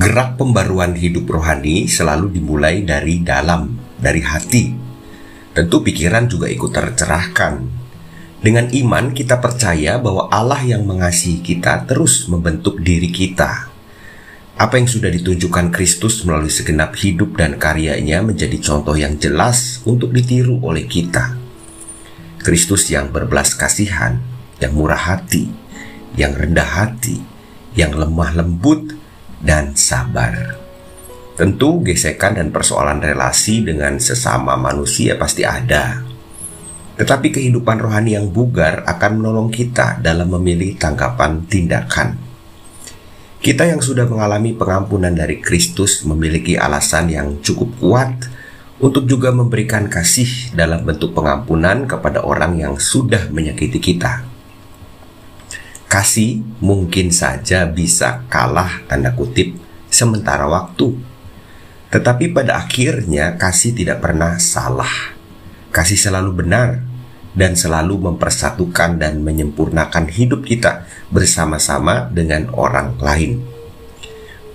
Gerak pembaruan hidup rohani selalu dimulai dari dalam, dari hati. Tentu pikiran juga ikut tercerahkan. Dengan iman kita percaya bahwa Allah yang mengasihi kita terus membentuk diri kita. Apa yang sudah ditunjukkan Kristus melalui segenap hidup dan karyanya menjadi contoh yang jelas untuk ditiru oleh kita. Kristus yang berbelas kasihan, yang murah hati, yang rendah hati, yang lemah lembut, dan sabar. Tentu gesekan dan persoalan relasi dengan sesama manusia pasti ada. Tetapi kehidupan rohani yang bugar akan menolong kita dalam memilih tanggapan tindakan. Kita yang sudah mengalami pengampunan dari Kristus memiliki alasan yang cukup kuat untuk juga memberikan kasih dalam bentuk pengampunan kepada orang yang sudah menyakiti kita. Kasih mungkin saja bisa kalah tanda kutip sementara waktu. Tetapi pada akhirnya kasih tidak pernah salah. Kasih selalu benar dan selalu mempersatukan dan menyempurnakan hidup kita bersama-sama dengan orang lain.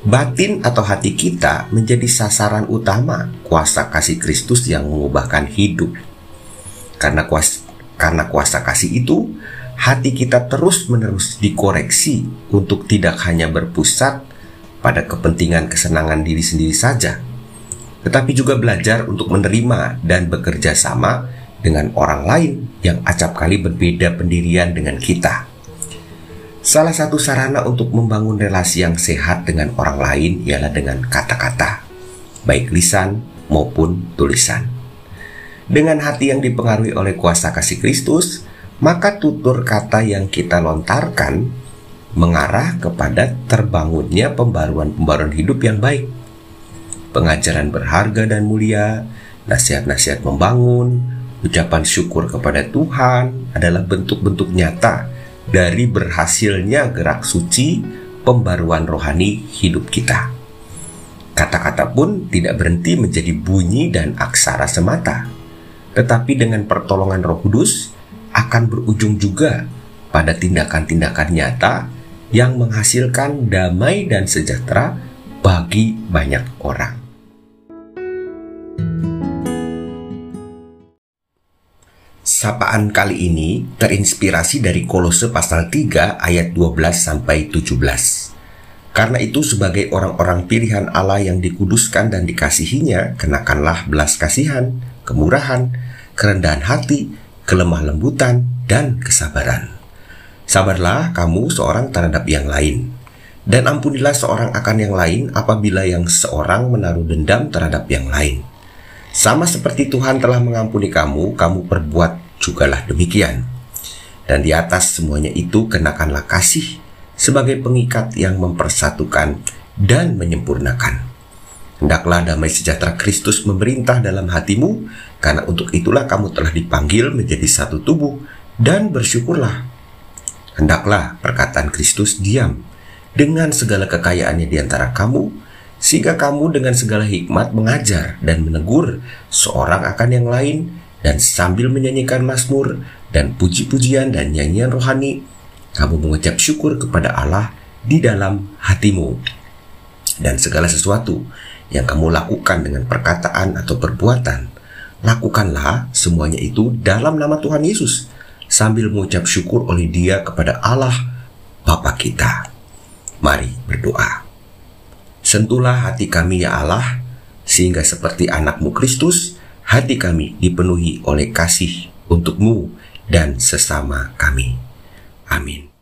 Batin atau hati kita menjadi sasaran utama kuasa kasih Kristus yang mengubahkan hidup. Karena kuasa, karena kuasa kasih itu hati kita terus-menerus dikoreksi untuk tidak hanya berpusat pada kepentingan kesenangan diri sendiri saja, tetapi juga belajar untuk menerima dan bekerja sama dengan orang lain yang acap kali berbeda pendirian dengan kita. Salah satu sarana untuk membangun relasi yang sehat dengan orang lain ialah dengan kata-kata, baik lisan maupun tulisan. Dengan hati yang dipengaruhi oleh kuasa kasih Kristus, maka tutur kata yang kita lontarkan mengarah kepada terbangunnya pembaruan-pembaruan hidup yang baik. Pengajaran berharga dan mulia, nasihat-nasihat membangun, ucapan syukur kepada Tuhan adalah bentuk-bentuk nyata dari berhasilnya gerak suci pembaruan rohani hidup kita. Kata-kata pun tidak berhenti menjadi bunyi dan aksara semata, tetapi dengan pertolongan Roh Kudus, akan berujung juga pada tindakan-tindakan nyata yang menghasilkan damai dan sejahtera bagi banyak orang. Sapaan kali ini terinspirasi dari Kolose pasal 3 ayat 12 sampai 17. Karena itu sebagai orang-orang pilihan Allah yang dikuduskan dan dikasihinya, kenakanlah belas kasihan, kemurahan, kerendahan hati, kelemah lembutan, dan kesabaran. Sabarlah kamu seorang terhadap yang lain, dan ampunilah seorang akan yang lain apabila yang seorang menaruh dendam terhadap yang lain. Sama seperti Tuhan telah mengampuni kamu, kamu perbuat jugalah demikian. Dan di atas semuanya itu kenakanlah kasih sebagai pengikat yang mempersatukan dan menyempurnakan. Hendaklah damai sejahtera Kristus memerintah dalam hatimu, karena untuk itulah kamu telah dipanggil menjadi satu tubuh, dan bersyukurlah. Hendaklah perkataan Kristus diam dengan segala kekayaannya di antara kamu, sehingga kamu dengan segala hikmat mengajar dan menegur seorang akan yang lain, dan sambil menyanyikan mazmur dan puji-pujian dan nyanyian rohani, kamu mengucap syukur kepada Allah di dalam hatimu. Dan segala sesuatu yang kamu lakukan dengan perkataan atau perbuatan, lakukanlah semuanya itu dalam nama Tuhan Yesus sambil mengucap syukur oleh Dia kepada Allah Bapa kita. Mari berdoa. Sentuhlah hati kami ya Allah, sehingga seperti anakmu Kristus, hati kami dipenuhi oleh kasih untukmu dan sesama kami. Amin.